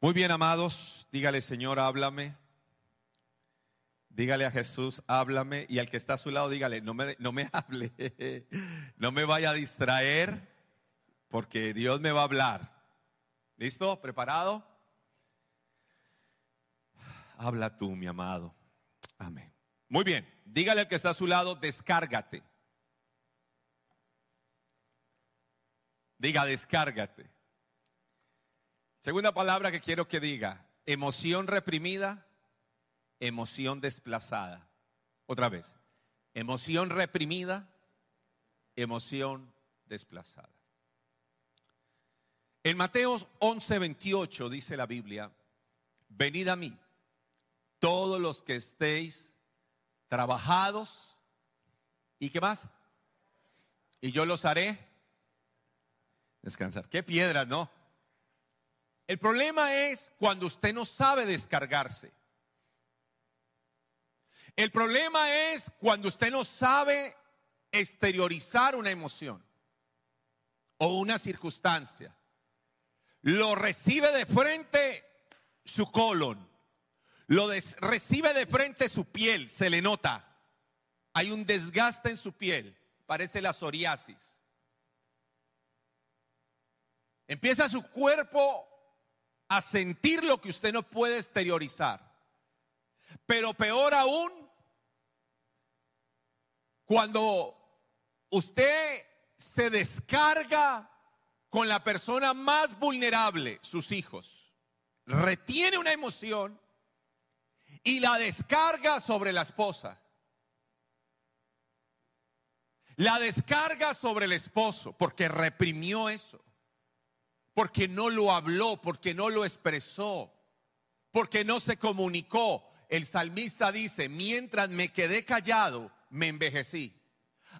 Muy bien, amados, dígale, Señor, háblame. Dígale a Jesús, háblame. Y al que está a su lado, dígale, no me, no me hable, no me vaya a distraer, porque Dios me va a hablar. ¿Listo? ¿Preparado? Habla tú, mi amado. Amén. Muy bien, dígale al que está a su lado, descárgate. Diga, descárgate. Segunda palabra que quiero que diga, emoción reprimida, emoción desplazada. Otra vez, emoción reprimida, emoción desplazada. En Mateos 11:28 dice la Biblia, venid a mí, todos los que estéis trabajados, ¿y qué más? Y yo los haré descansar. Qué piedras, ¿no? El problema es cuando usted no sabe descargarse. El problema es cuando usted no sabe exteriorizar una emoción o una circunstancia. Lo recibe de frente su colon, lo recibe de frente su piel, se le nota. Hay un desgaste en su piel, parece la psoriasis. Empieza su cuerpo a sentir lo que usted no puede exteriorizar. Pero peor aún, cuando usted se descarga con la persona más vulnerable, sus hijos, retiene una emoción y la descarga sobre la esposa. La descarga sobre el esposo porque reprimió eso porque no lo habló, porque no lo expresó, porque no se comunicó. El salmista dice, mientras me quedé callado, me envejecí.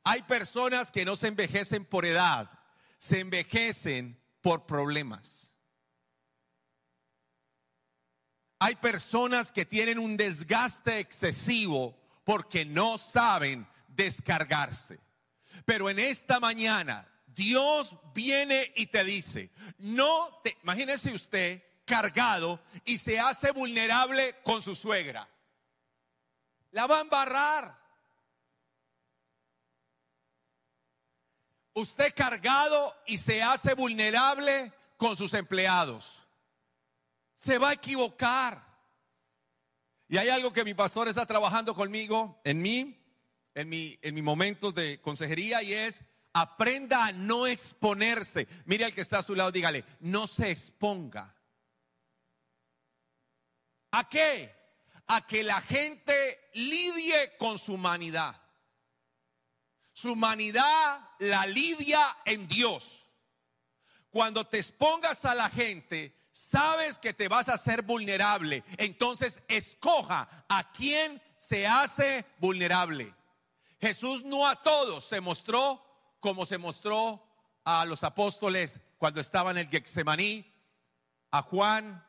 Hay personas que no se envejecen por edad, se envejecen por problemas. Hay personas que tienen un desgaste excesivo porque no saben descargarse. Pero en esta mañana Dios viene y te dice, no te, imagínese usted cargado y se hace vulnerable con su suegra. La va a embarrar. Usted cargado y se hace vulnerable con sus empleados. Se va a equivocar. Y hay algo que mi pastor está trabajando conmigo, en mí, en mi, en mis momentos de consejería, y es Aprenda a no exponerse. Mire al que está a su lado, dígale, no se exponga. ¿A qué? A que la gente lidie con su humanidad. Su humanidad la lidia en Dios. Cuando te expongas a la gente, sabes que te vas a hacer vulnerable. Entonces escoja a quién se hace vulnerable. Jesús no a todos se mostró como se mostró a los apóstoles cuando estaban en el Gexemaní, a Juan,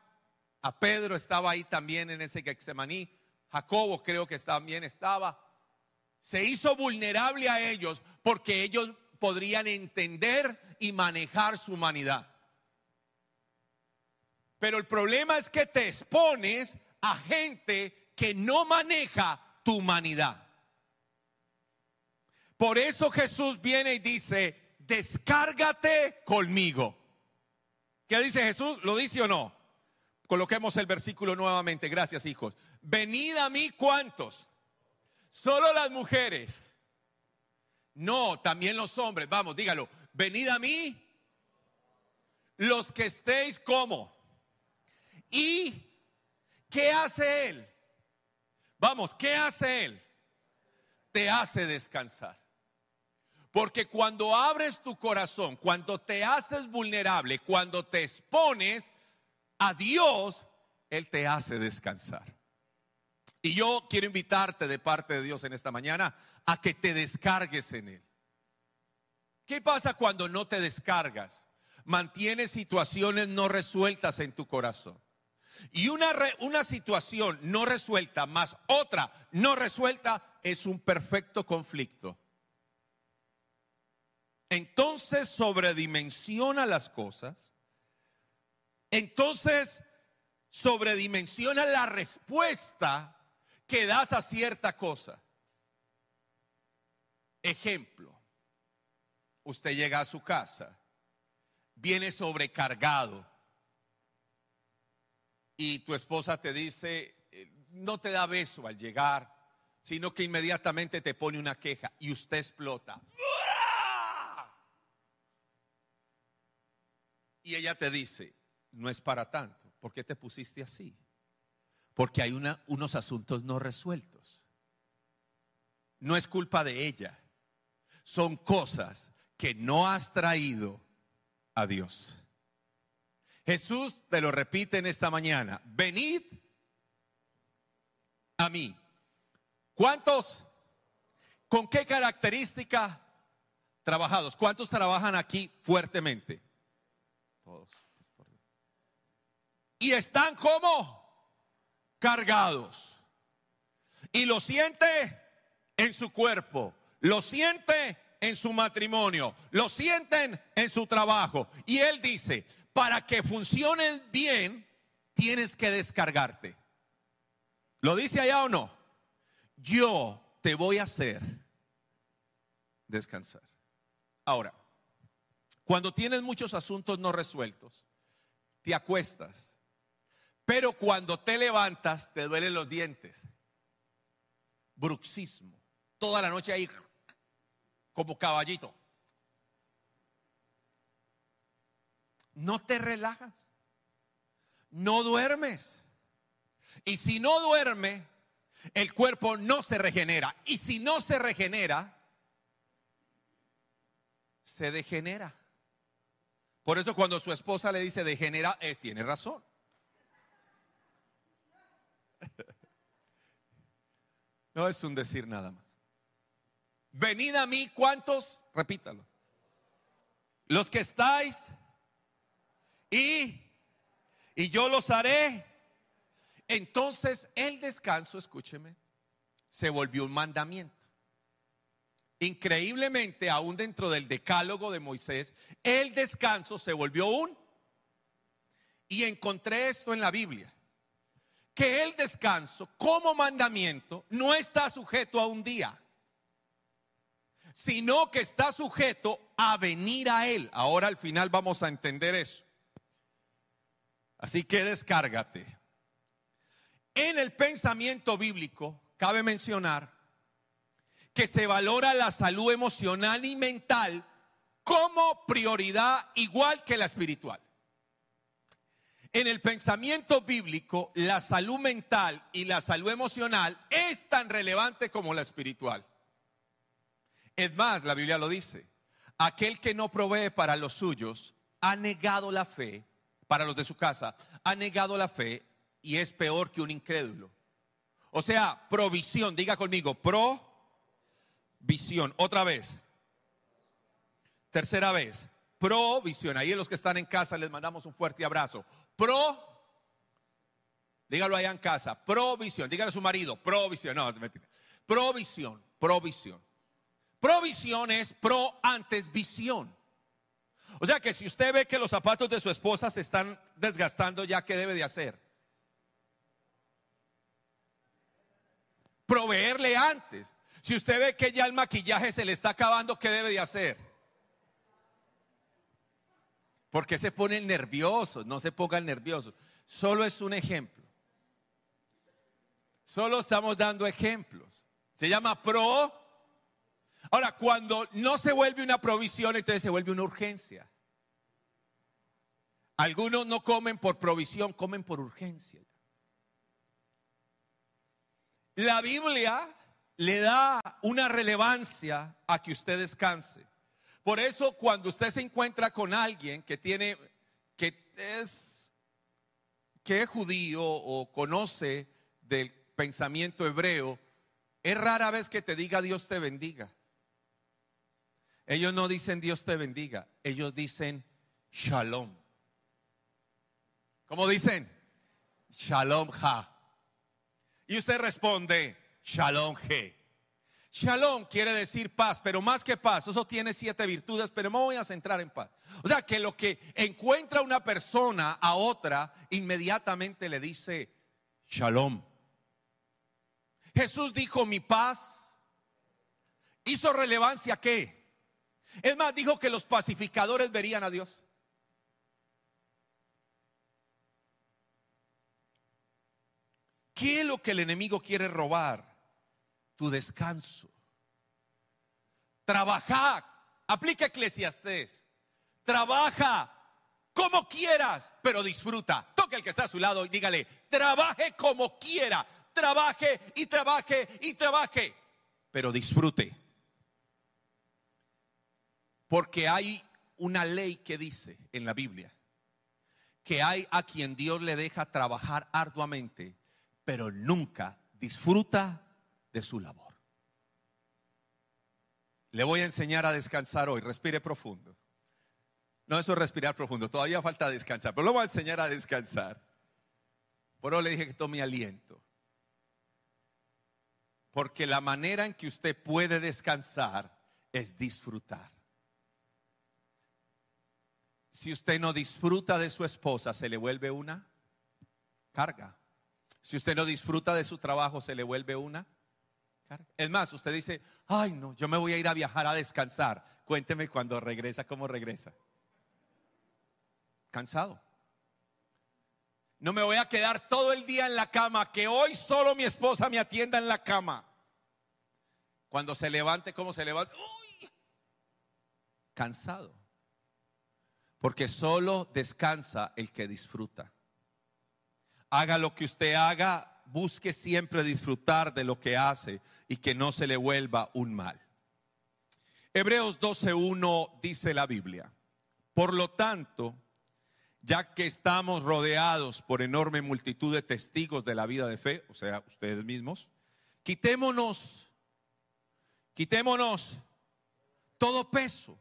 a Pedro estaba ahí también en ese Gexemaní, Jacobo creo que también estaba. Se hizo vulnerable a ellos porque ellos podrían entender y manejar su humanidad. Pero el problema es que te expones a gente que no maneja tu humanidad. Por eso Jesús viene y dice, descárgate conmigo. ¿Qué dice Jesús? ¿Lo dice o no? Coloquemos el versículo nuevamente. Gracias, hijos. Venid a mí, ¿cuántos? Solo las mujeres. No, también los hombres. Vamos, dígalo. Venid a mí, los que estéis como. ¿Y qué hace Él? Vamos, ¿qué hace Él? Te hace descansar. Porque cuando abres tu corazón, cuando te haces vulnerable, cuando te expones a Dios, Él te hace descansar. Y yo quiero invitarte de parte de Dios en esta mañana a que te descargues en Él. ¿Qué pasa cuando no te descargas? Mantienes situaciones no resueltas en tu corazón. Y una, una situación no resuelta más otra no resuelta es un perfecto conflicto entonces sobredimensiona las cosas, entonces sobredimensiona la respuesta que das a cierta cosa. Ejemplo, usted llega a su casa, viene sobrecargado y tu esposa te dice, eh, no te da beso al llegar, sino que inmediatamente te pone una queja y usted explota. Y ella te dice, no es para tanto, ¿por qué te pusiste así? Porque hay una, unos asuntos no resueltos. No es culpa de ella, son cosas que no has traído a Dios. Jesús te lo repite en esta mañana, venid a mí. ¿Cuántos? ¿Con qué característica trabajados? ¿Cuántos trabajan aquí fuertemente? Todos. Y están como cargados. Y lo siente en su cuerpo, lo siente en su matrimonio, lo sienten en su trabajo. Y él dice, para que funcionen bien, tienes que descargarte. ¿Lo dice allá o no? Yo te voy a hacer descansar. Ahora, cuando tienes muchos asuntos no resueltos, te acuestas, pero cuando te levantas te duelen los dientes. Bruxismo. Toda la noche ahí como caballito. No te relajas. No duermes. Y si no duerme, el cuerpo no se regenera. Y si no se regenera, se degenera. Por eso cuando su esposa le dice degenera, él tiene razón. No es un decir nada más. Venid a mí, ¿cuántos? Repítalo. Los que estáis y, y yo los haré. Entonces el descanso, escúcheme, se volvió un mandamiento. Increíblemente, aún dentro del decálogo de Moisés, el descanso se volvió un... Y encontré esto en la Biblia, que el descanso como mandamiento no está sujeto a un día sino que está sujeto a venir a Él. Ahora al final vamos a entender eso. Así que descárgate. En el pensamiento bíblico cabe mencionar que se valora la salud emocional y mental como prioridad igual que la espiritual. En el pensamiento bíblico, la salud mental y la salud emocional es tan relevante como la espiritual. Es más, la Biblia lo dice, aquel que no provee para los suyos ha negado la fe, para los de su casa, ha negado la fe y es peor que un incrédulo. O sea, provisión, diga conmigo, provisión. Otra vez. Tercera vez, provisión. Ahí los que están en casa les mandamos un fuerte abrazo. Pro, dígalo allá en casa, provisión. Dígale a su marido, provisión. No, provisión, provisión. Provisión es pro antes visión. O sea que si usted ve que los zapatos de su esposa se están desgastando, ya qué debe de hacer? Proveerle antes. Si usted ve que ya el maquillaje se le está acabando, ¿qué debe de hacer? Porque se pone nervioso, no se ponga nervioso. Solo es un ejemplo. Solo estamos dando ejemplos. Se llama pro Ahora, cuando no se vuelve una provisión, entonces se vuelve una urgencia. Algunos no comen por provisión, comen por urgencia. La Biblia le da una relevancia a que usted descanse. Por eso cuando usted se encuentra con alguien que tiene que es que es judío o conoce del pensamiento hebreo, es rara vez que te diga Dios te bendiga. Ellos no dicen Dios te bendiga, ellos dicen shalom. ¿Cómo dicen? Shalom ha. Y usted responde shalom. Shalom quiere decir paz, pero más que paz, eso tiene siete virtudes, pero me voy a centrar en paz. O sea, que lo que encuentra una persona a otra, inmediatamente le dice Shalom. Jesús dijo, mi paz hizo relevancia qué? Es más, dijo que los pacificadores verían a Dios. ¿Qué es lo que el enemigo quiere robar? Tu descanso. Trabaja, aplica Eclesiastés. Trabaja como quieras, pero disfruta. Toque el que está a su lado y dígale, trabaje como quiera, trabaje y trabaje y trabaje, pero disfrute. Porque hay una ley que dice en la Biblia que hay a quien Dios le deja trabajar arduamente, pero nunca disfruta de su labor. Le voy a enseñar a descansar hoy. Respire profundo. No, eso es respirar profundo. Todavía falta descansar, pero lo voy a enseñar a descansar. Por eso le dije que tome aliento. Porque la manera en que usted puede descansar es disfrutar. Si usted no disfruta de su esposa, se le vuelve una carga. Si usted no disfruta de su trabajo, se le vuelve una Es más, usted dice, ay no, yo me voy a ir a viajar a descansar. Cuénteme cuando regresa, cómo regresa. Cansado. No me voy a quedar todo el día en la cama, que hoy solo mi esposa me atienda en la cama. Cuando se levante, ¿cómo se levanta? Uy, cansado. Porque solo descansa el que disfruta. Haga lo que usted haga, busque siempre disfrutar de lo que hace y que no se le vuelva un mal. Hebreos 12.1 dice la Biblia. Por lo tanto, ya que estamos rodeados por enorme multitud de testigos de la vida de fe, o sea, ustedes mismos, quitémonos, quitémonos todo peso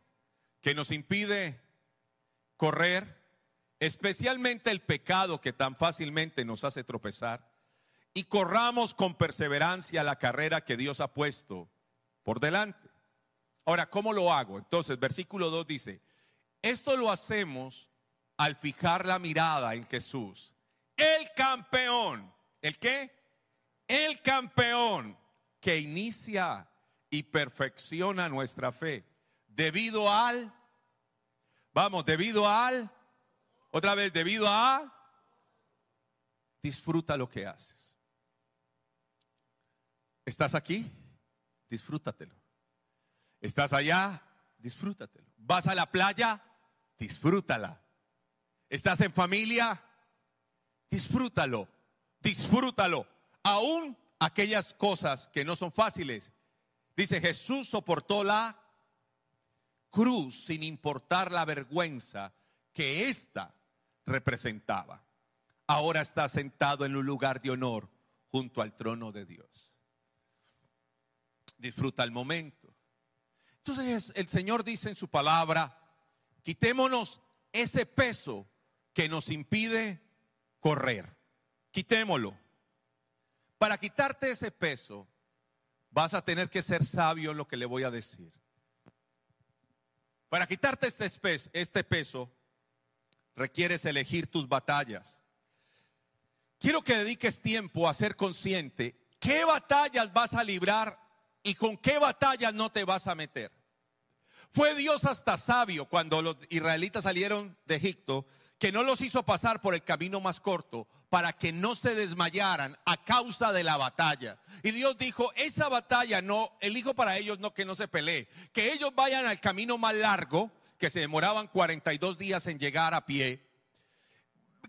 que nos impide correr, especialmente el pecado que tan fácilmente nos hace tropezar, y corramos con perseverancia la carrera que Dios ha puesto por delante. Ahora, ¿cómo lo hago? Entonces, versículo 2 dice, esto lo hacemos al fijar la mirada en Jesús, el campeón, ¿el qué? El campeón que inicia y perfecciona nuestra fe, debido al Vamos, debido al, otra vez, debido a, disfruta lo que haces. ¿Estás aquí? Disfrútatelo. ¿Estás allá? Disfrútatelo. ¿Vas a la playa? Disfrútala. ¿Estás en familia? Disfrútalo. Disfrútalo. Aún aquellas cosas que no son fáciles. Dice Jesús soportó la cruz sin importar la vergüenza que ésta representaba. Ahora está sentado en un lugar de honor junto al trono de Dios. Disfruta el momento. Entonces el Señor dice en su palabra, quitémonos ese peso que nos impide correr. Quitémoslo. Para quitarte ese peso, vas a tener que ser sabio en lo que le voy a decir. Para quitarte este, este peso, requieres elegir tus batallas. Quiero que dediques tiempo a ser consciente qué batallas vas a librar y con qué batallas no te vas a meter. Fue Dios hasta sabio cuando los israelitas salieron de Egipto que no los hizo pasar por el camino más corto para que no se desmayaran a causa de la batalla. Y Dios dijo, esa batalla no, elijo para ellos no que no se pelee, que ellos vayan al camino más largo, que se demoraban 42 días en llegar a pie,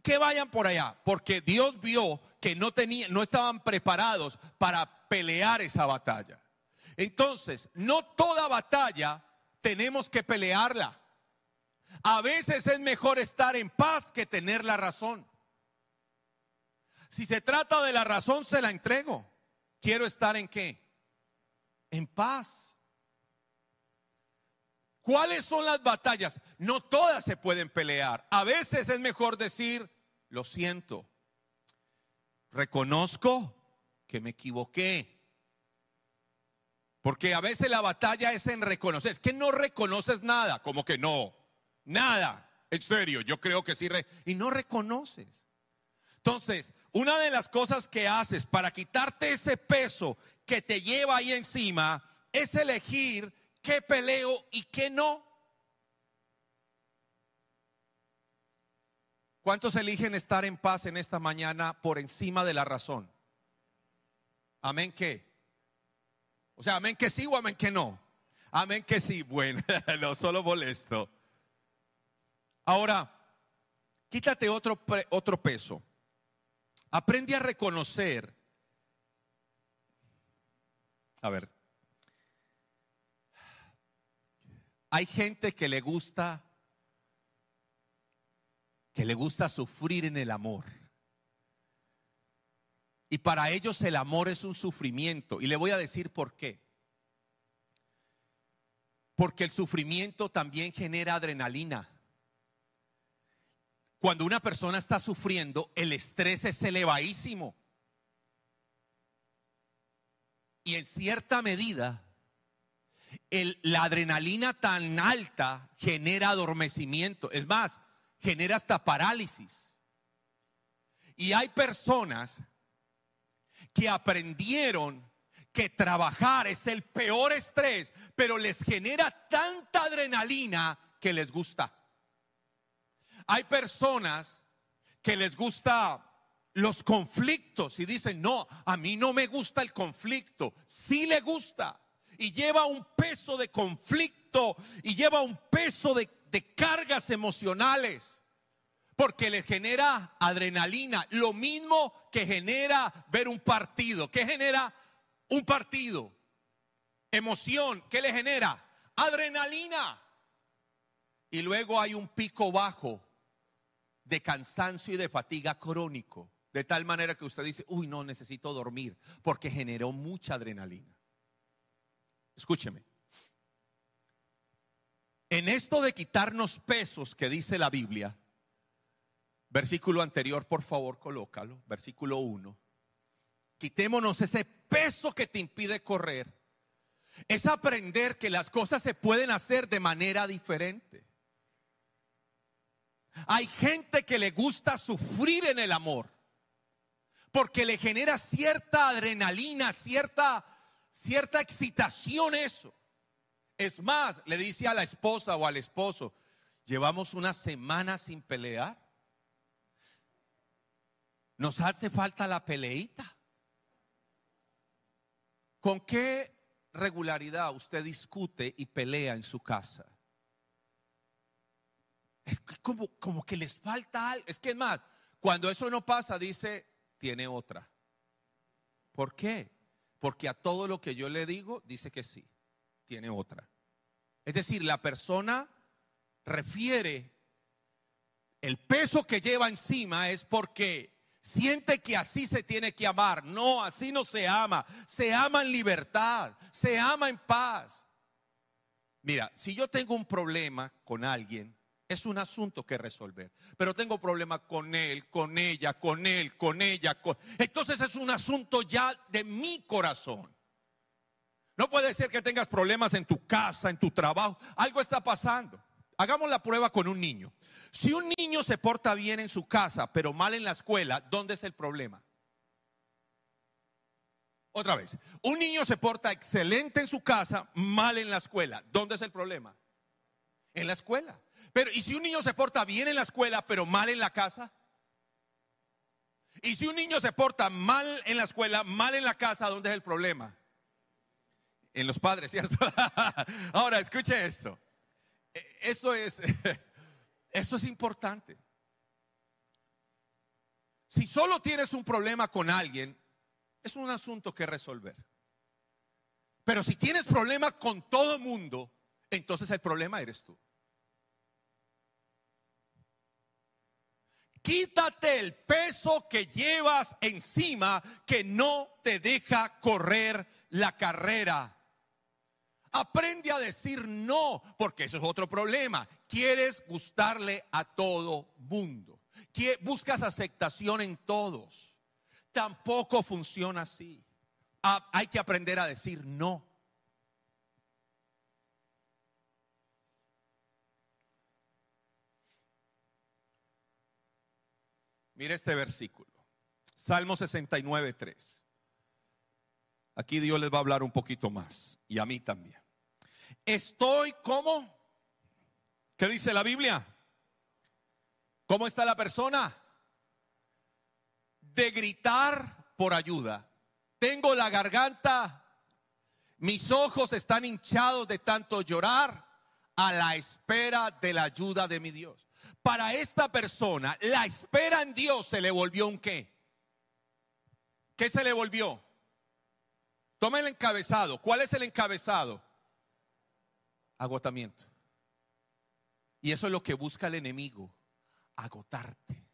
que vayan por allá, porque Dios vio que no tenían, no estaban preparados para pelear esa batalla. Entonces, no toda batalla tenemos que pelearla. A veces es mejor estar en paz que tener la razón. Si se trata de la razón, se la entrego. Quiero estar en qué? En paz. ¿Cuáles son las batallas? No todas se pueden pelear. A veces es mejor decir, lo siento, reconozco que me equivoqué. Porque a veces la batalla es en reconocer. Es que no reconoces nada. Como que no. Nada. En serio, yo creo que sí. y no reconoces. Entonces, una de las cosas que haces para quitarte ese peso que te lleva ahí encima es elegir qué peleo y qué no. ¿Cuántos eligen estar en paz en esta mañana por encima de la razón? Amén que. O sea, amén que sí o amén que no. Amén que sí. Bueno, no solo molesto. Ahora, quítate otro, otro peso. Aprende a reconocer. A ver. Hay gente que le gusta que le gusta sufrir en el amor. Y para ellos el amor es un sufrimiento. Y le voy a decir por qué. Porque el sufrimiento también genera adrenalina. Cuando una persona está sufriendo, el estrés es elevadísimo. Y en cierta medida, la adrenalina tan alta genera adormecimiento. Es más, genera hasta parálisis. Y hay personas que aprendieron que trabajar es el peor estrés, pero les genera tanta adrenalina que les gusta. Hay personas que les gusta los conflictos y dicen, no, a mí no me gusta el conflicto. Sí le gusta. Y lleva un peso de conflicto y lleva un peso de, de cargas emocionales. Porque le genera adrenalina. Lo mismo que genera ver un partido. ¿Qué genera un partido? Emoción. ¿Qué le genera? Adrenalina. Y luego hay un pico bajo de cansancio y de fatiga crónico. De tal manera que usted dice, uy, no, necesito dormir, porque generó mucha adrenalina. Escúcheme. En esto de quitarnos pesos que dice la Biblia, versículo anterior, por favor, colócalo, versículo 1. Quitémonos ese peso que te impide correr. Es aprender que las cosas se pueden hacer de manera diferente. Hay gente que le gusta sufrir en el amor porque le genera cierta adrenalina, cierta, cierta excitación eso. Es más, le dice a la esposa o al esposo, llevamos una semana sin pelear. Nos hace falta la peleita. ¿Con qué regularidad usted discute y pelea en su casa? Es como, como que les falta algo. Es que es más, cuando eso no pasa, dice, tiene otra. ¿Por qué? Porque a todo lo que yo le digo, dice que sí, tiene otra. Es decir, la persona refiere el peso que lleva encima es porque siente que así se tiene que amar. No, así no se ama. Se ama en libertad, se ama en paz. Mira, si yo tengo un problema con alguien, es un asunto que resolver. Pero tengo problemas con él, con ella, con él, con ella. Entonces es un asunto ya de mi corazón. No puede ser que tengas problemas en tu casa, en tu trabajo. Algo está pasando. Hagamos la prueba con un niño. Si un niño se porta bien en su casa, pero mal en la escuela, ¿dónde es el problema? Otra vez. Un niño se porta excelente en su casa, mal en la escuela. ¿Dónde es el problema? En la escuela. Pero, ¿y si un niño se porta bien en la escuela, pero mal en la casa? ¿Y si un niño se porta mal en la escuela, mal en la casa, dónde es el problema? En los padres, ¿cierto? Ahora, escuche esto. E, esto es, esto es importante. Si solo tienes un problema con alguien, es un asunto que resolver. Pero si tienes problemas con todo mundo, entonces el problema eres tú. Quítate el peso que llevas encima que no te deja correr la carrera. Aprende a decir no, porque eso es otro problema. Quieres gustarle a todo mundo. Buscas aceptación en todos. Tampoco funciona así. Ah, hay que aprender a decir no. Mire este versículo. Salmo 69, 3. Aquí Dios les va a hablar un poquito más y a mí también. Estoy como, ¿qué dice la Biblia? ¿Cómo está la persona? De gritar por ayuda. Tengo la garganta, mis ojos están hinchados de tanto llorar a la espera de la ayuda de mi Dios. Para esta persona, la espera en Dios se le volvió un qué. ¿Qué se le volvió? Toma el encabezado. ¿Cuál es el encabezado? Agotamiento. Y eso es lo que busca el enemigo, agotarte,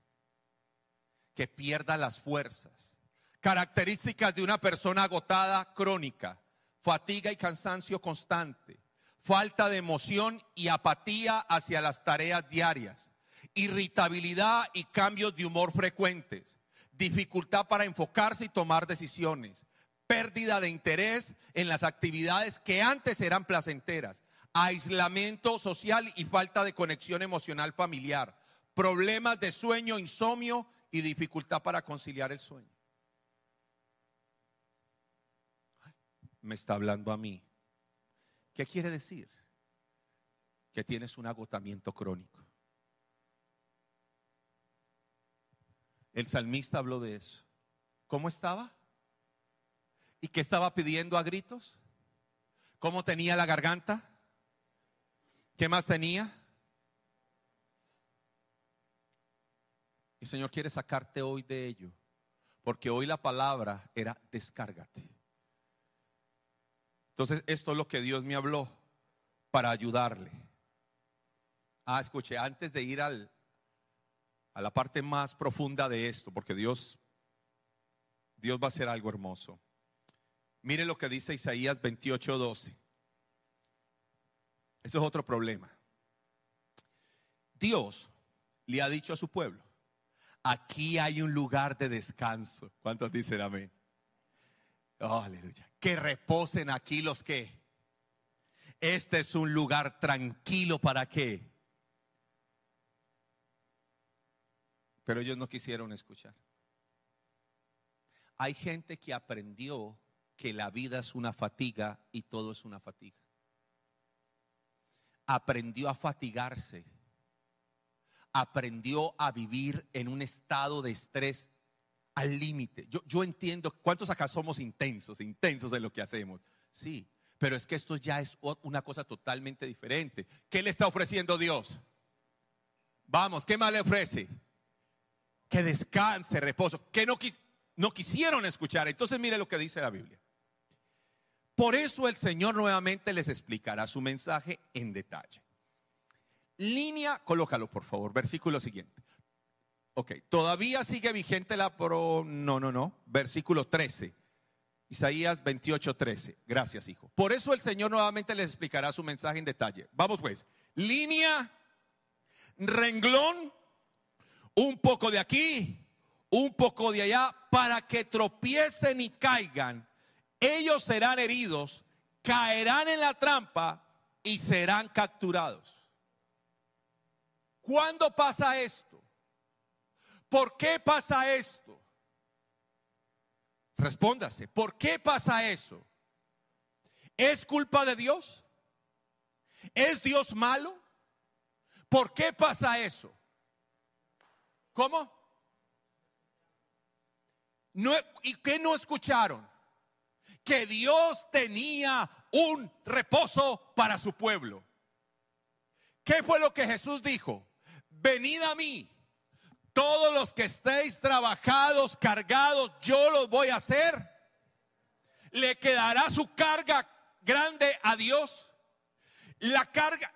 que pierda las fuerzas. Características de una persona agotada crónica, fatiga y cansancio constante, falta de emoción y apatía hacia las tareas diarias, irritabilidad y cambios de humor frecuentes, dificultad para enfocarse y tomar decisiones, pérdida de interés en las actividades que antes eran placenteras, aislamiento social y falta de conexión emocional familiar, problemas de sueño, insomnio y dificultad para conciliar el sueño. Me está hablando a mí. ¿Qué quiere decir? Que tienes un agotamiento crónico. El salmista habló de eso. ¿Cómo estaba? ¿Y qué estaba pidiendo a gritos? ¿Cómo tenía la garganta? ¿Qué más tenía? El Señor quiere sacarte hoy de ello, porque hoy la palabra era descárgate. Entonces, esto es lo que Dios me habló para ayudarle. Ah, escuche, antes de ir al, a la parte más profunda de esto, porque Dios, Dios va a hacer algo hermoso. Mire lo que dice Isaías 28:12. Eso es otro problema. Dios le ha dicho a su pueblo, aquí hay un lugar de descanso. ¿Cuántos dicen amén? Oh, aleluya. Que reposen aquí los que. Este es un lugar tranquilo para qué. Pero ellos no quisieron escuchar. Hay gente que aprendió que la vida es una fatiga y todo es una fatiga. Aprendió a fatigarse. Aprendió a vivir en un estado de estrés al límite. Yo, yo entiendo, ¿cuántos acá somos intensos, intensos en lo que hacemos? Sí, pero es que esto ya es una cosa totalmente diferente. ¿Qué le está ofreciendo Dios? Vamos, ¿qué más le ofrece? Que descanse, reposo, que no, no quisieron escuchar. Entonces mire lo que dice la Biblia. Por eso el Señor nuevamente les explicará su mensaje en detalle. Línea, colócalo por favor, versículo siguiente. Ok, todavía sigue vigente la pro... No, no, no. Versículo 13. Isaías 28, 13. Gracias, hijo. Por eso el Señor nuevamente les explicará su mensaje en detalle. Vamos pues. Línea, renglón, un poco de aquí, un poco de allá, para que tropiecen y caigan. Ellos serán heridos, caerán en la trampa y serán capturados. ¿Cuándo pasa esto? ¿Por qué pasa esto? Respóndase, ¿por qué pasa eso? ¿Es culpa de Dios? ¿Es Dios malo? ¿Por qué pasa eso? ¿Cómo? No, ¿Y qué no escucharon? Que Dios tenía un reposo para su pueblo. ¿Qué fue lo que Jesús dijo? Venid a mí todos los que estéis trabajados, cargados, yo los voy a hacer. Le quedará su carga grande a Dios. La carga,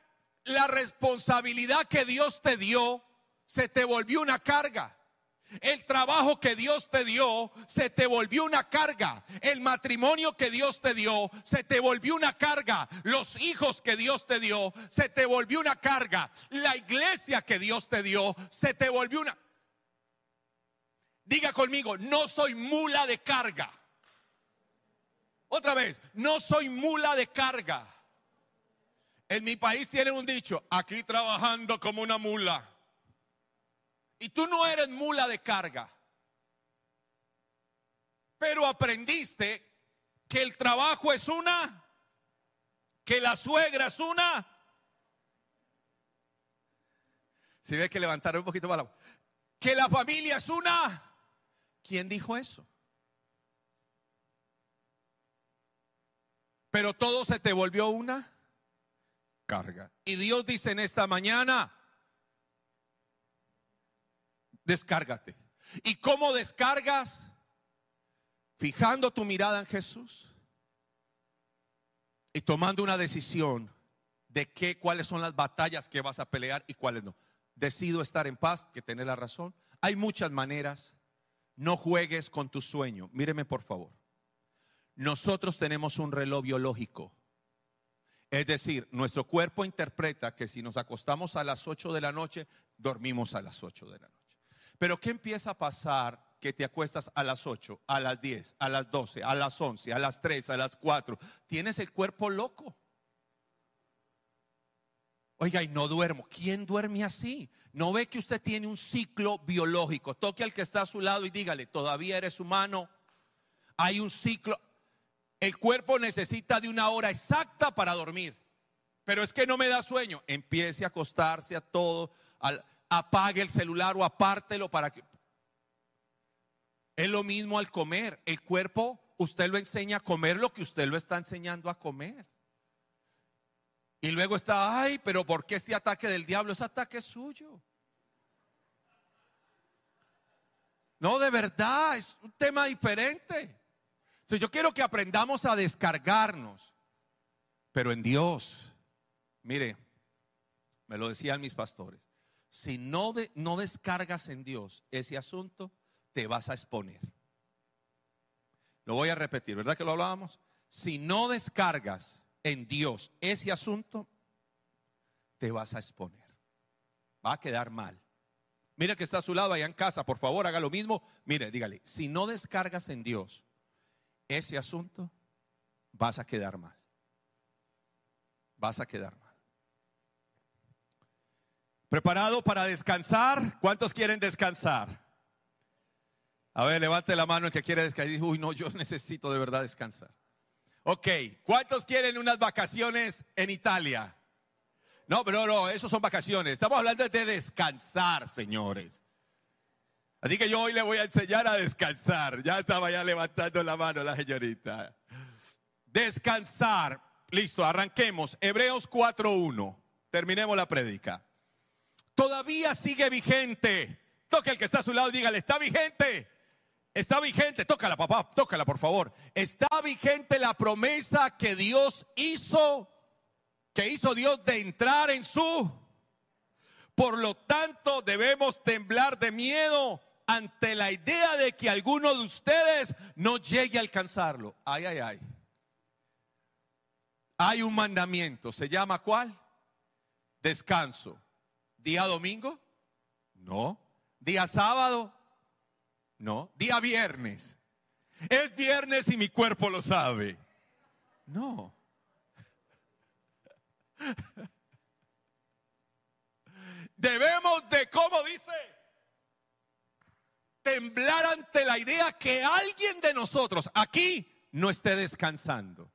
la responsabilidad que Dios te dio, se te volvió una carga. El trabajo que Dios te dio se te volvió una carga. El matrimonio que Dios te dio se te volvió una carga. Los hijos que Dios te dio se te volvió una carga. La iglesia que Dios te dio se te volvió una Diga conmigo, no soy mula de carga. Otra vez, no soy mula de carga. En mi país tienen un dicho, aquí trabajando como una mula. Y tú no eres mula de carga, pero aprendiste que el trabajo es una, que la suegra es una. Si ve que levantar un poquito más la que la familia es una. ¿Quién dijo eso? Pero todo se te volvió una carga. Y Dios dice en esta mañana, descárgate. ¿Y cómo descargas? Fijando tu mirada en Jesús y tomando una decisión de qué, cuáles son las batallas que vas a pelear y cuáles no. Decido estar en paz, que tener la razón. Hay muchas maneras. No juegues con tu sueño. Míreme por favor. Nosotros tenemos un reloj biológico. Es decir, nuestro cuerpo interpreta que si nos acostamos a las 8 de la noche, dormimos a las 8 de la noche. Pero ¿qué empieza a pasar que te acuestas a las 8, a las 10, a las 12, a las 11, a las 3, a las 4? Tienes el cuerpo loco. Oiga, y no duermo. ¿Quién duerme así? ¿No ve que usted tiene un ciclo biológico? Toque al que está a su lado y dígale, todavía eres humano. Hay un ciclo. El cuerpo necesita de una hora exacta para dormir. Pero es que no me da sueño. Empiece a acostarse a todo. Apague el celular o apártelo para que... Es lo mismo al comer. El cuerpo, usted lo enseña a comer lo que usted lo está enseñando a comer. Y luego está, ay, pero ¿por qué este ataque del diablo? Ese ataque es suyo. No, de verdad, es un tema diferente. Entonces yo quiero que aprendamos a descargarnos, pero en Dios. Mire, me lo decían mis pastores, si no, no descargas en Dios ese asunto, te vas a exponer. Lo voy a repetir, ¿verdad que lo hablábamos? Si no descargas en Dios ese asunto, te vas a exponer. Va a quedar mal. Mira que está a su lado allá en casa, por favor, haga lo mismo. Mire, dígale, si no descargas en Dios ese asunto, vas a quedar mal. Vas a quedar mal. ¿Preparado para descansar? ¿Cuántos quieren descansar? A ver, levante la mano el que quiere descansar. Uy, no, yo necesito de verdad descansar. Ok, ¿cuántos quieren unas vacaciones en Italia? No, pero no, eso son vacaciones. Estamos hablando de descansar, señores. Así que yo hoy le voy a enseñar a descansar. Ya estaba ya levantando la mano la señorita. Descansar. Listo, arranquemos. Hebreos 4.1. Terminemos la prédica todavía sigue vigente. Toca el que está a su lado y dígale, está vigente. Está vigente, tócala papá, tócala por favor. Está vigente la promesa que Dios hizo, que hizo Dios de entrar en su. Por lo tanto, debemos temblar de miedo ante la idea de que alguno de ustedes no llegue a alcanzarlo. Ay, ay, ay. Hay un mandamiento, ¿se llama cuál? Descanso. ¿Día domingo? No. ¿Día sábado? No. ¿Día viernes? Es viernes y mi cuerpo lo sabe. No. Debemos de, ¿cómo dice? Temblar ante la idea que alguien de nosotros aquí no esté descansando.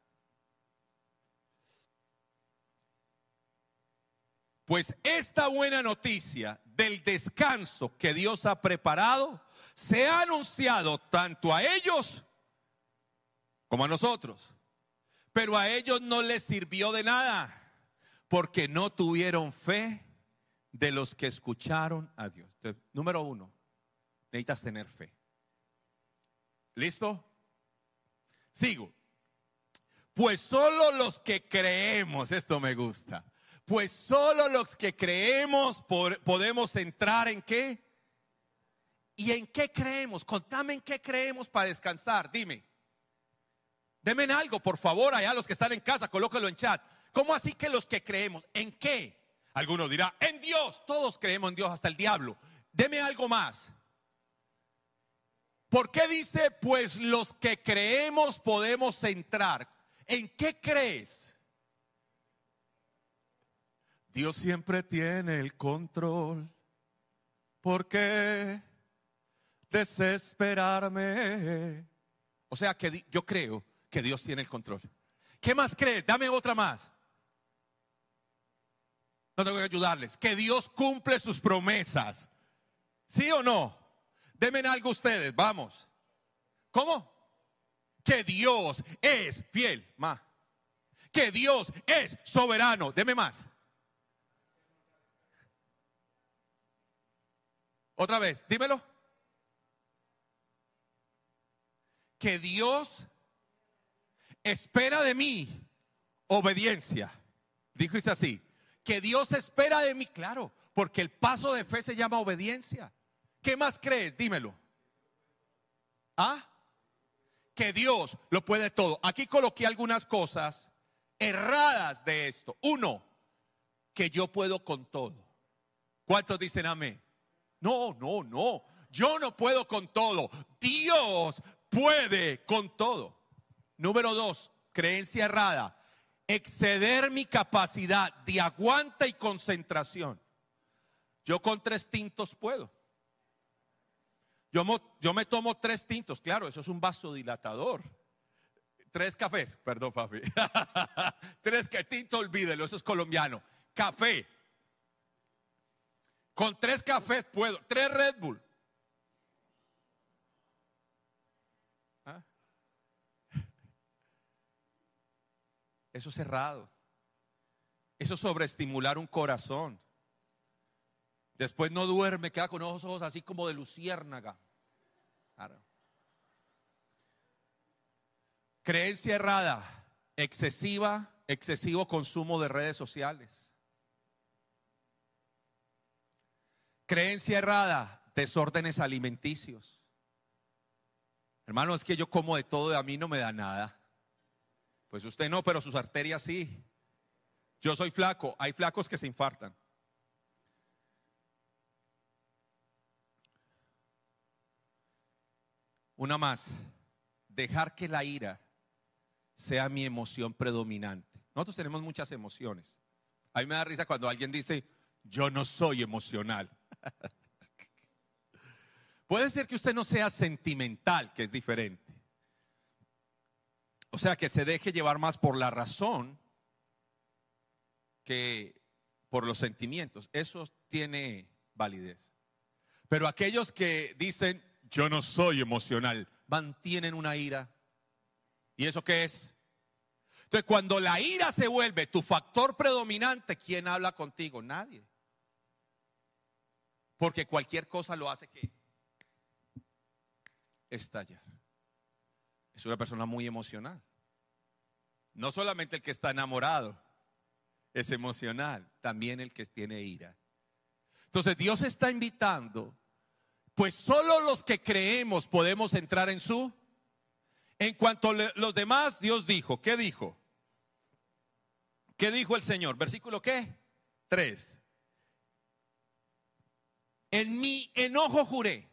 Pues esta buena noticia del descanso que Dios ha preparado se ha anunciado tanto a ellos como a nosotros. Pero a ellos no les sirvió de nada porque no tuvieron fe de los que escucharon a Dios. número uno, necesitas tener fe. ¿Listo? Sigo. Pues solo los que creemos, esto me gusta pues solo los que creemos podemos entrar en qué. ¿Y en qué creemos? Contame en qué creemos para descansar. Dime. Deme algo, por favor, allá los que están en casa, colóquelo en chat. ¿Cómo así que los que creemos? ¿En qué? Alguno dirá, en Dios. Todos creemos en Dios, hasta el diablo. Deme algo más. ¿Por qué dice, pues los que creemos podemos entrar? ¿En qué crees? Dios siempre tiene el control. ¿Por qué desesperarme? O sea que yo creo que Dios tiene el control. ¿Qué más crees? Dame otra más. No tengo que ayudarles. Que Dios cumple sus promesas. ¿Sí o no? Denme algo ustedes, vamos. ¿Cómo? Que Dios es fiel. Más. Que Dios es soberano. Deme más. Otra vez, dímelo. Que Dios espera de mí obediencia. Dijo así, que Dios espera de mí, claro, porque el paso de fe se llama obediencia. ¿Qué más crees? Dímelo. ¿Ah? Que Dios lo puede todo. Aquí coloqué algunas cosas erradas de esto. Uno, que yo puedo con todo. ¿Cuántos dicen amén? No, no, no. Yo no puedo con todo. Dios puede con todo. Número dos, creencia errada. Exceder mi capacidad de aguanta y concentración. Yo con tres tintos puedo. Yo, yo me tomo tres tintos, claro, eso es un vasodilatador. Tres cafés, perdón, papi. tres que tinto, olvídelo, eso es colombiano. Café. Con tres cafés puedo, tres Red Bull. ¿Ah? Eso es cerrado. Eso es sobreestimular un corazón. Después no duerme, queda con ojos, ojos así como de luciérnaga. Creencia errada, excesiva, excesivo consumo de redes sociales. Creencia errada, desórdenes alimenticios. Hermano, es que yo como de todo y a mí no me da nada. Pues usted no, pero sus arterias sí. Yo soy flaco, hay flacos que se infartan. Una más, dejar que la ira sea mi emoción predominante. Nosotros tenemos muchas emociones. A mí me da risa cuando alguien dice, yo no soy emocional. Puede ser que usted no sea sentimental, que es diferente. O sea, que se deje llevar más por la razón que por los sentimientos. Eso tiene validez. Pero aquellos que dicen, yo no soy emocional, mantienen una ira. ¿Y eso qué es? Entonces, cuando la ira se vuelve tu factor predominante, ¿quién habla contigo? Nadie. Porque cualquier cosa lo hace que estallar. Es una persona muy emocional. No solamente el que está enamorado es emocional, también el que tiene ira. Entonces Dios está invitando, pues solo los que creemos podemos entrar en su. En cuanto a los demás, Dios dijo, ¿qué dijo? ¿Qué dijo el Señor? Versículo qué? 3. En mi enojo juré,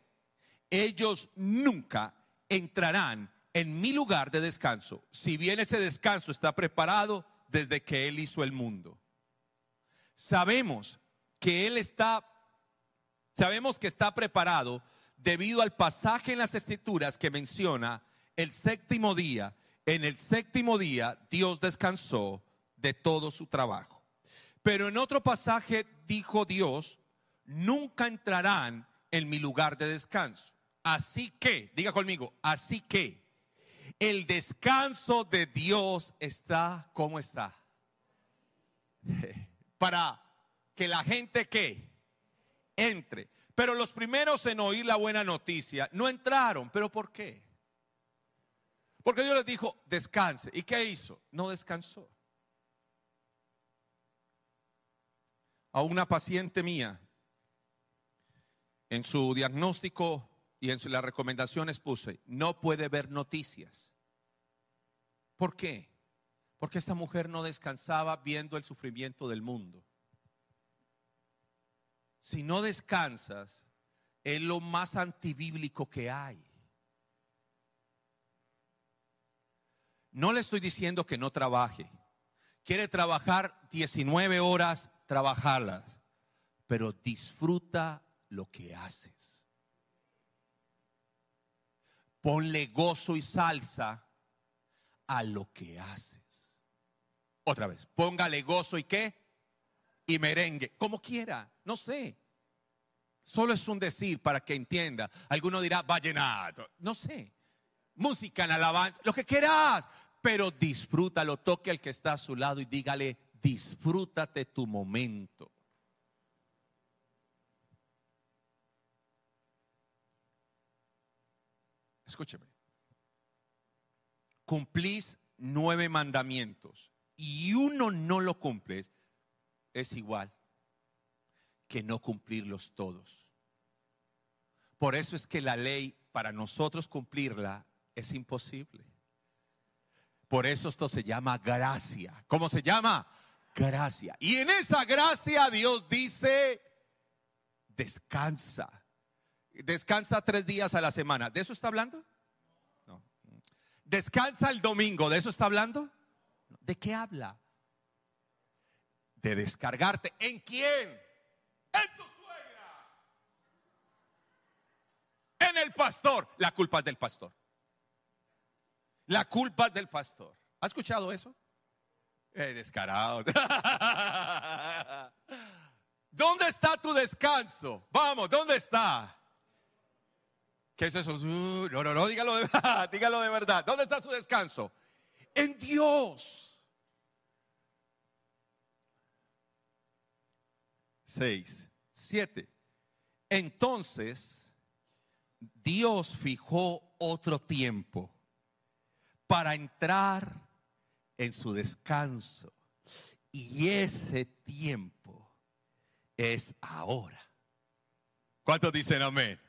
ellos nunca entrarán en mi lugar de descanso, si bien ese descanso está preparado desde que Él hizo el mundo. Sabemos que Él está, sabemos que está preparado debido al pasaje en las escrituras que menciona el séptimo día. En el séptimo día Dios descansó de todo su trabajo. Pero en otro pasaje dijo Dios, nunca entrarán en mi lugar de descanso. Así que, diga conmigo, así que el descanso de Dios está como está. Para que la gente que entre. Pero los primeros en oír la buena noticia no entraron. ¿Pero por qué? Porque Dios les dijo, descanse. ¿Y qué hizo? No descansó. A una paciente mía, en su diagnóstico y en las recomendaciones puse, no puede ver noticias. ¿Por qué? Porque esta mujer no descansaba viendo el sufrimiento del mundo. Si no descansas, es lo más antibíblico que hay. No le estoy diciendo que no trabaje. Quiere trabajar 19 horas, trabajarlas. Pero disfruta lo que haces. Ponle gozo y salsa a lo que haces. Otra vez, póngale gozo y qué? Y merengue, como quiera, no sé. Solo es un decir para que entienda. Alguno dirá vallenato, no sé. Música en alabanza, lo que quieras, pero disfrútalo, toque al que está a su lado y dígale, disfrútate tu momento. Escúcheme. Cumplís nueve mandamientos y uno no lo cumples, es igual que no cumplirlos todos. Por eso es que la ley, para nosotros cumplirla, es imposible. Por eso esto se llama gracia. ¿Cómo se llama? Gracia. Y en esa gracia Dios dice, descansa. Descansa tres días a la semana. ¿De eso está hablando? No. Descansa el domingo. ¿De eso está hablando? ¿De qué habla? De descargarte. ¿En quién? En tu suegra. En el pastor. La culpa es del pastor. La culpa es del pastor. ¿Ha escuchado eso? Eh, descarados. ¿Dónde está tu descanso? Vamos, ¿dónde está? ¿Qué es eso? Uh, no, no, no, dígalo de verdad, dígalo de verdad. ¿Dónde está su descanso? En Dios. Seis, siete. Entonces, Dios fijó otro tiempo para entrar en su descanso. Y ese tiempo es ahora. ¿Cuántos dicen amén?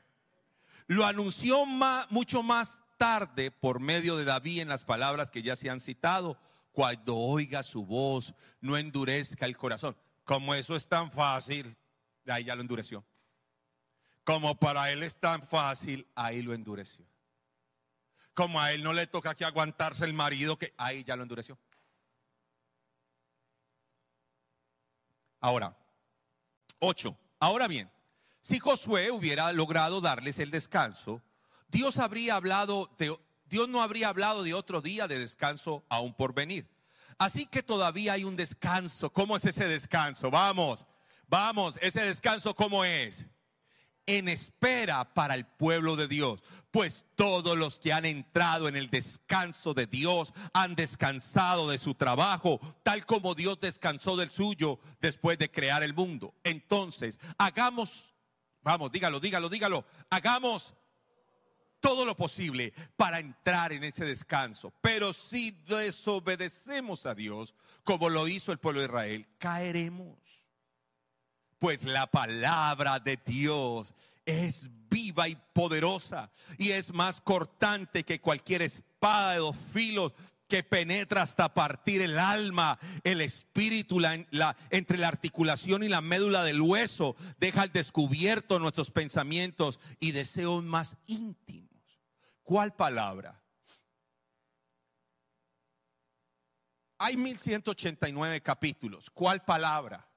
Lo anunció mucho más tarde por medio de David en las palabras que ya se han citado. Cuando oiga su voz, no endurezca el corazón. Como eso es tan fácil, ahí ya lo endureció. Como para él es tan fácil, ahí lo endureció. Como a él no le toca que aguantarse el marido, que ahí ya lo endureció. Ahora, ocho. Ahora bien, si Josué hubiera logrado darles el descanso, Dios habría hablado de, Dios no habría hablado de otro día de descanso aún por venir. Así que todavía hay un descanso. ¿Cómo es ese descanso? Vamos, vamos, ese descanso ¿cómo es? en espera para el pueblo de Dios, pues todos los que han entrado en el descanso de Dios han descansado de su trabajo, tal como Dios descansó del suyo después de crear el mundo. Entonces, hagamos, vamos, dígalo, dígalo, dígalo, hagamos todo lo posible para entrar en ese descanso. Pero si desobedecemos a Dios, como lo hizo el pueblo de Israel, caeremos pues la palabra de Dios es viva y poderosa y es más cortante que cualquier espada de dos filos que penetra hasta partir el alma, el espíritu, entre la articulación y la médula del hueso, deja al descubierto nuestros pensamientos y deseos más íntimos. ¿Cuál palabra? Hay 1189 capítulos. ¿Cuál palabra?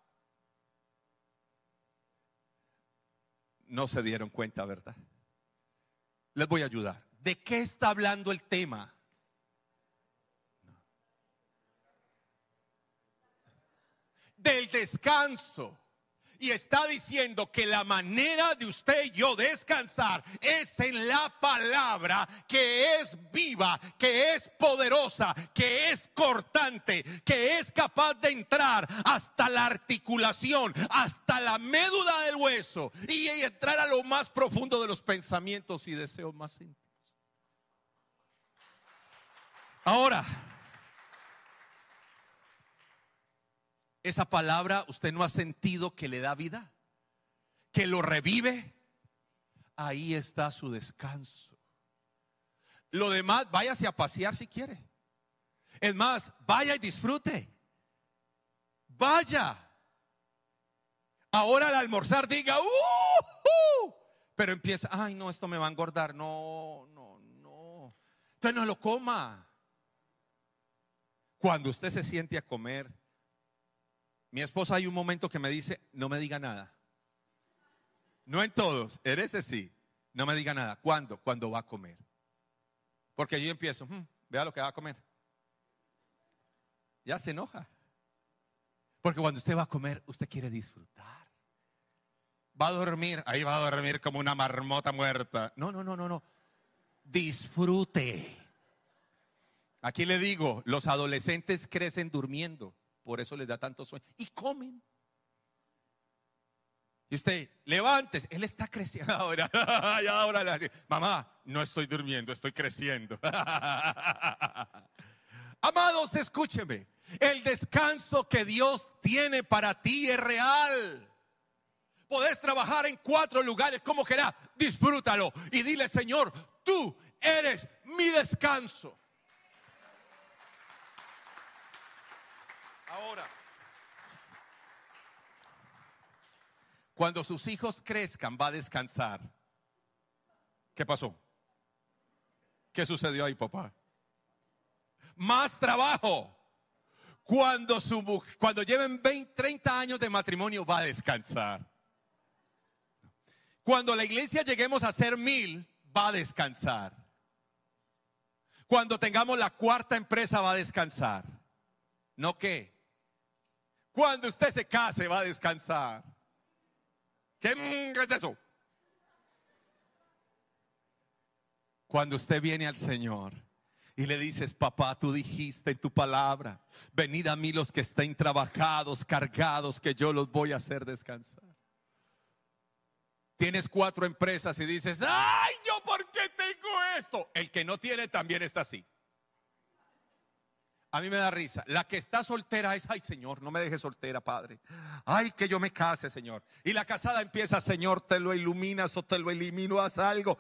no se dieron cuenta, ¿verdad? Les voy a ayudar. ¿De qué está hablando el tema? Del descanso y está diciendo que la manera de usted y yo descansar es en la palabra que es viva, que es poderosa, que es cortante, que es capaz de entrar hasta la articulación, hasta la médula del hueso y entrar a lo más profundo de los pensamientos y deseos más íntimos. Ahora, esa palabra usted no ha sentido que le da vida, que lo revive, ahí está su descanso. Lo demás, váyase a pasear si quiere. Es más, vaya y disfrute. Vaya. Ahora al almorzar diga, pero empieza, ay no, esto me va a engordar. No, no, no. Entonces no lo coma. Cuando usted se siente a comer, mi esposa hay un momento que me dice, no me diga nada. No en todos, en ese sí. No me diga nada. ¿Cuándo? Cuando va a comer. Porque yo empiezo, "Hmm, vea lo que va a comer. Ya se enoja. Porque cuando usted va a comer, usted quiere disfrutar. Va a dormir, ahí va a dormir como una marmota muerta. No, no, no, no, no. Disfrute. Aquí le digo, los adolescentes crecen durmiendo, por eso les da tanto sueño. Y comen. Y usted, levántese, él está creciendo ahora. ya ahora le dice, mamá, no estoy durmiendo, estoy creciendo. Amados, escúcheme. El descanso que Dios tiene para ti es real. Podés trabajar en cuatro lugares como querás. Disfrútalo y dile, Señor, tú eres mi descanso. Ahora, cuando sus hijos crezcan, va a descansar. ¿Qué pasó? ¿Qué sucedió ahí, papá? Más trabajo. Cuando, su, cuando lleven 20, 30 años de matrimonio, va a descansar. Cuando la iglesia lleguemos a ser mil, va a descansar. Cuando tengamos la cuarta empresa, va a descansar. ¿No qué? Cuando usted se case, va a descansar. ¿Qué es eso? Cuando usted viene al Señor y le dices, papá, tú dijiste en tu palabra, venid a mí los que estén trabajados, cargados, que yo los voy a hacer descansar. Tienes cuatro empresas y dices, ay, yo por qué tengo esto. El que no tiene también está así. A mí me da risa. La que está soltera es, ay Señor, no me dejes soltera, Padre. Ay, que yo me case, Señor. Y la casada empieza, Señor, te lo iluminas o te lo elimino, haz algo.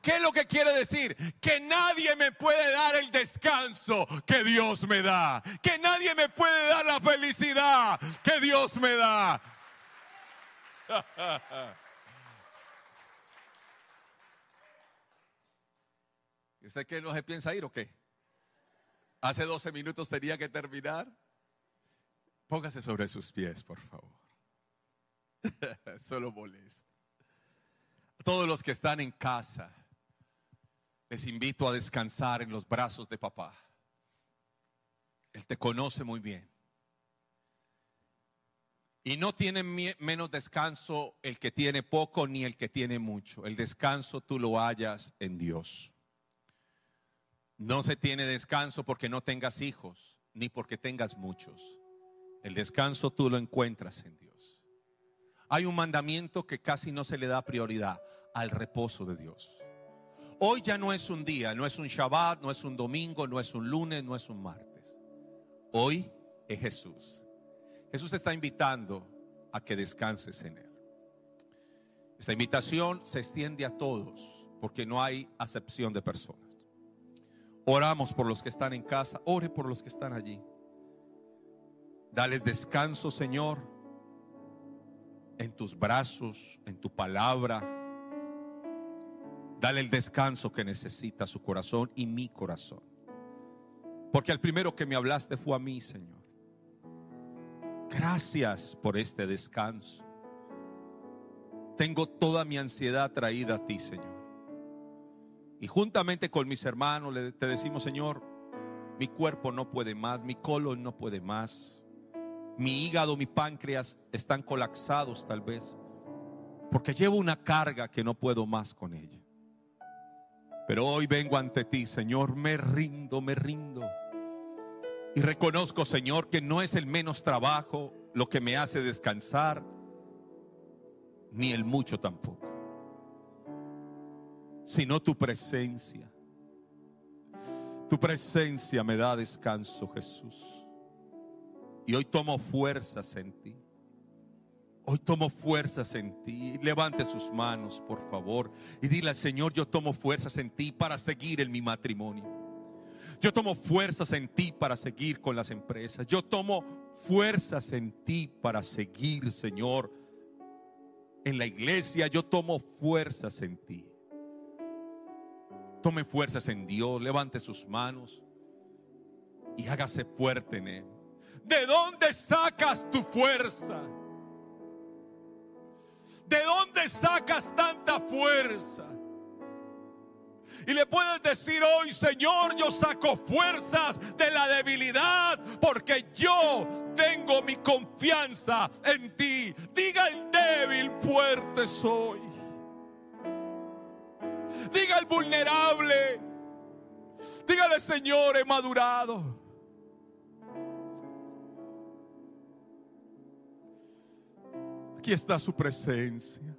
¿Qué es lo que quiere decir? Que nadie me puede dar el descanso que Dios me da. Que nadie me puede dar la felicidad que Dios me da. ¿Y usted qué no se piensa ir o qué? Hace 12 minutos tenía que terminar. Póngase sobre sus pies, por favor. Solo molesta. A todos los que están en casa, les invito a descansar en los brazos de papá. Él te conoce muy bien. Y no tiene menos descanso el que tiene poco ni el que tiene mucho. El descanso tú lo hallas en Dios. No se tiene descanso porque no tengas hijos, ni porque tengas muchos. El descanso tú lo encuentras en Dios. Hay un mandamiento que casi no se le da prioridad al reposo de Dios. Hoy ya no es un día, no es un Shabbat, no es un domingo, no es un lunes, no es un martes. Hoy es Jesús. Jesús te está invitando a que descanses en Él. Esta invitación se extiende a todos porque no hay acepción de personas. Oramos por los que están en casa, ore por los que están allí. Dales descanso, Señor, en tus brazos, en tu palabra. Dale el descanso que necesita su corazón y mi corazón. Porque el primero que me hablaste fue a mí, Señor. Gracias por este descanso. Tengo toda mi ansiedad traída a ti, Señor. Y juntamente con mis hermanos te decimos, Señor, mi cuerpo no puede más, mi colon no puede más, mi hígado, mi páncreas están colapsados tal vez, porque llevo una carga que no puedo más con ella. Pero hoy vengo ante ti, Señor, me rindo, me rindo. Y reconozco, Señor, que no es el menos trabajo lo que me hace descansar, ni el mucho tampoco sino tu presencia. Tu presencia me da descanso, Jesús. Y hoy tomo fuerzas en ti. Hoy tomo fuerzas en ti. Levante sus manos, por favor, y dile al Señor, yo tomo fuerzas en ti para seguir en mi matrimonio. Yo tomo fuerzas en ti para seguir con las empresas. Yo tomo fuerzas en ti para seguir, Señor, en la iglesia. Yo tomo fuerzas en ti. Tome fuerzas en Dios, levante sus manos y hágase fuerte en Él. ¿De dónde sacas tu fuerza? ¿De dónde sacas tanta fuerza? Y le puedes decir hoy, Señor, yo saco fuerzas de la debilidad porque yo tengo mi confianza en ti. Diga el débil, fuerte soy. Diga el vulnerable. Dígale, Señor, he madurado. Aquí está su presencia.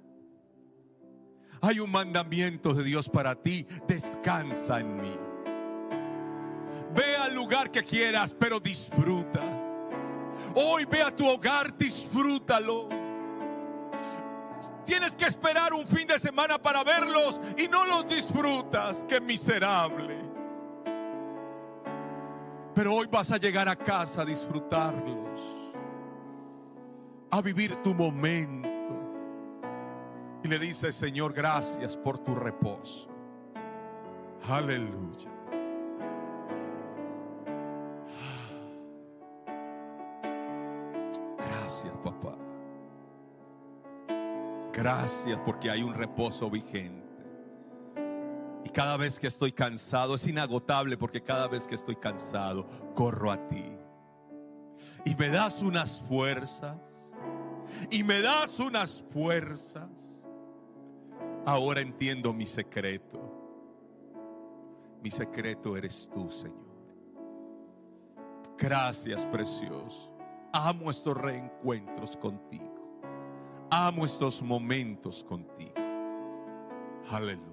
Hay un mandamiento de Dios para ti. Descansa en mí. Ve al lugar que quieras, pero disfruta. Hoy ve a tu hogar, disfrútalo. Tienes que esperar un fin de semana para verlos y no los disfrutas. Qué miserable. Pero hoy vas a llegar a casa a disfrutarlos. A vivir tu momento y le dice, Señor, gracias por tu reposo. Aleluya. Gracias, papá. Gracias porque hay un reposo vigente. Y cada vez que estoy cansado, es inagotable porque cada vez que estoy cansado, corro a ti. Y me das unas fuerzas. Y me das unas fuerzas Ahora entiendo mi secreto. Mi secreto eres tú, Señor. Gracias, precioso. Amo estos reencuentros contigo. Amo estos momentos contigo. Aleluya.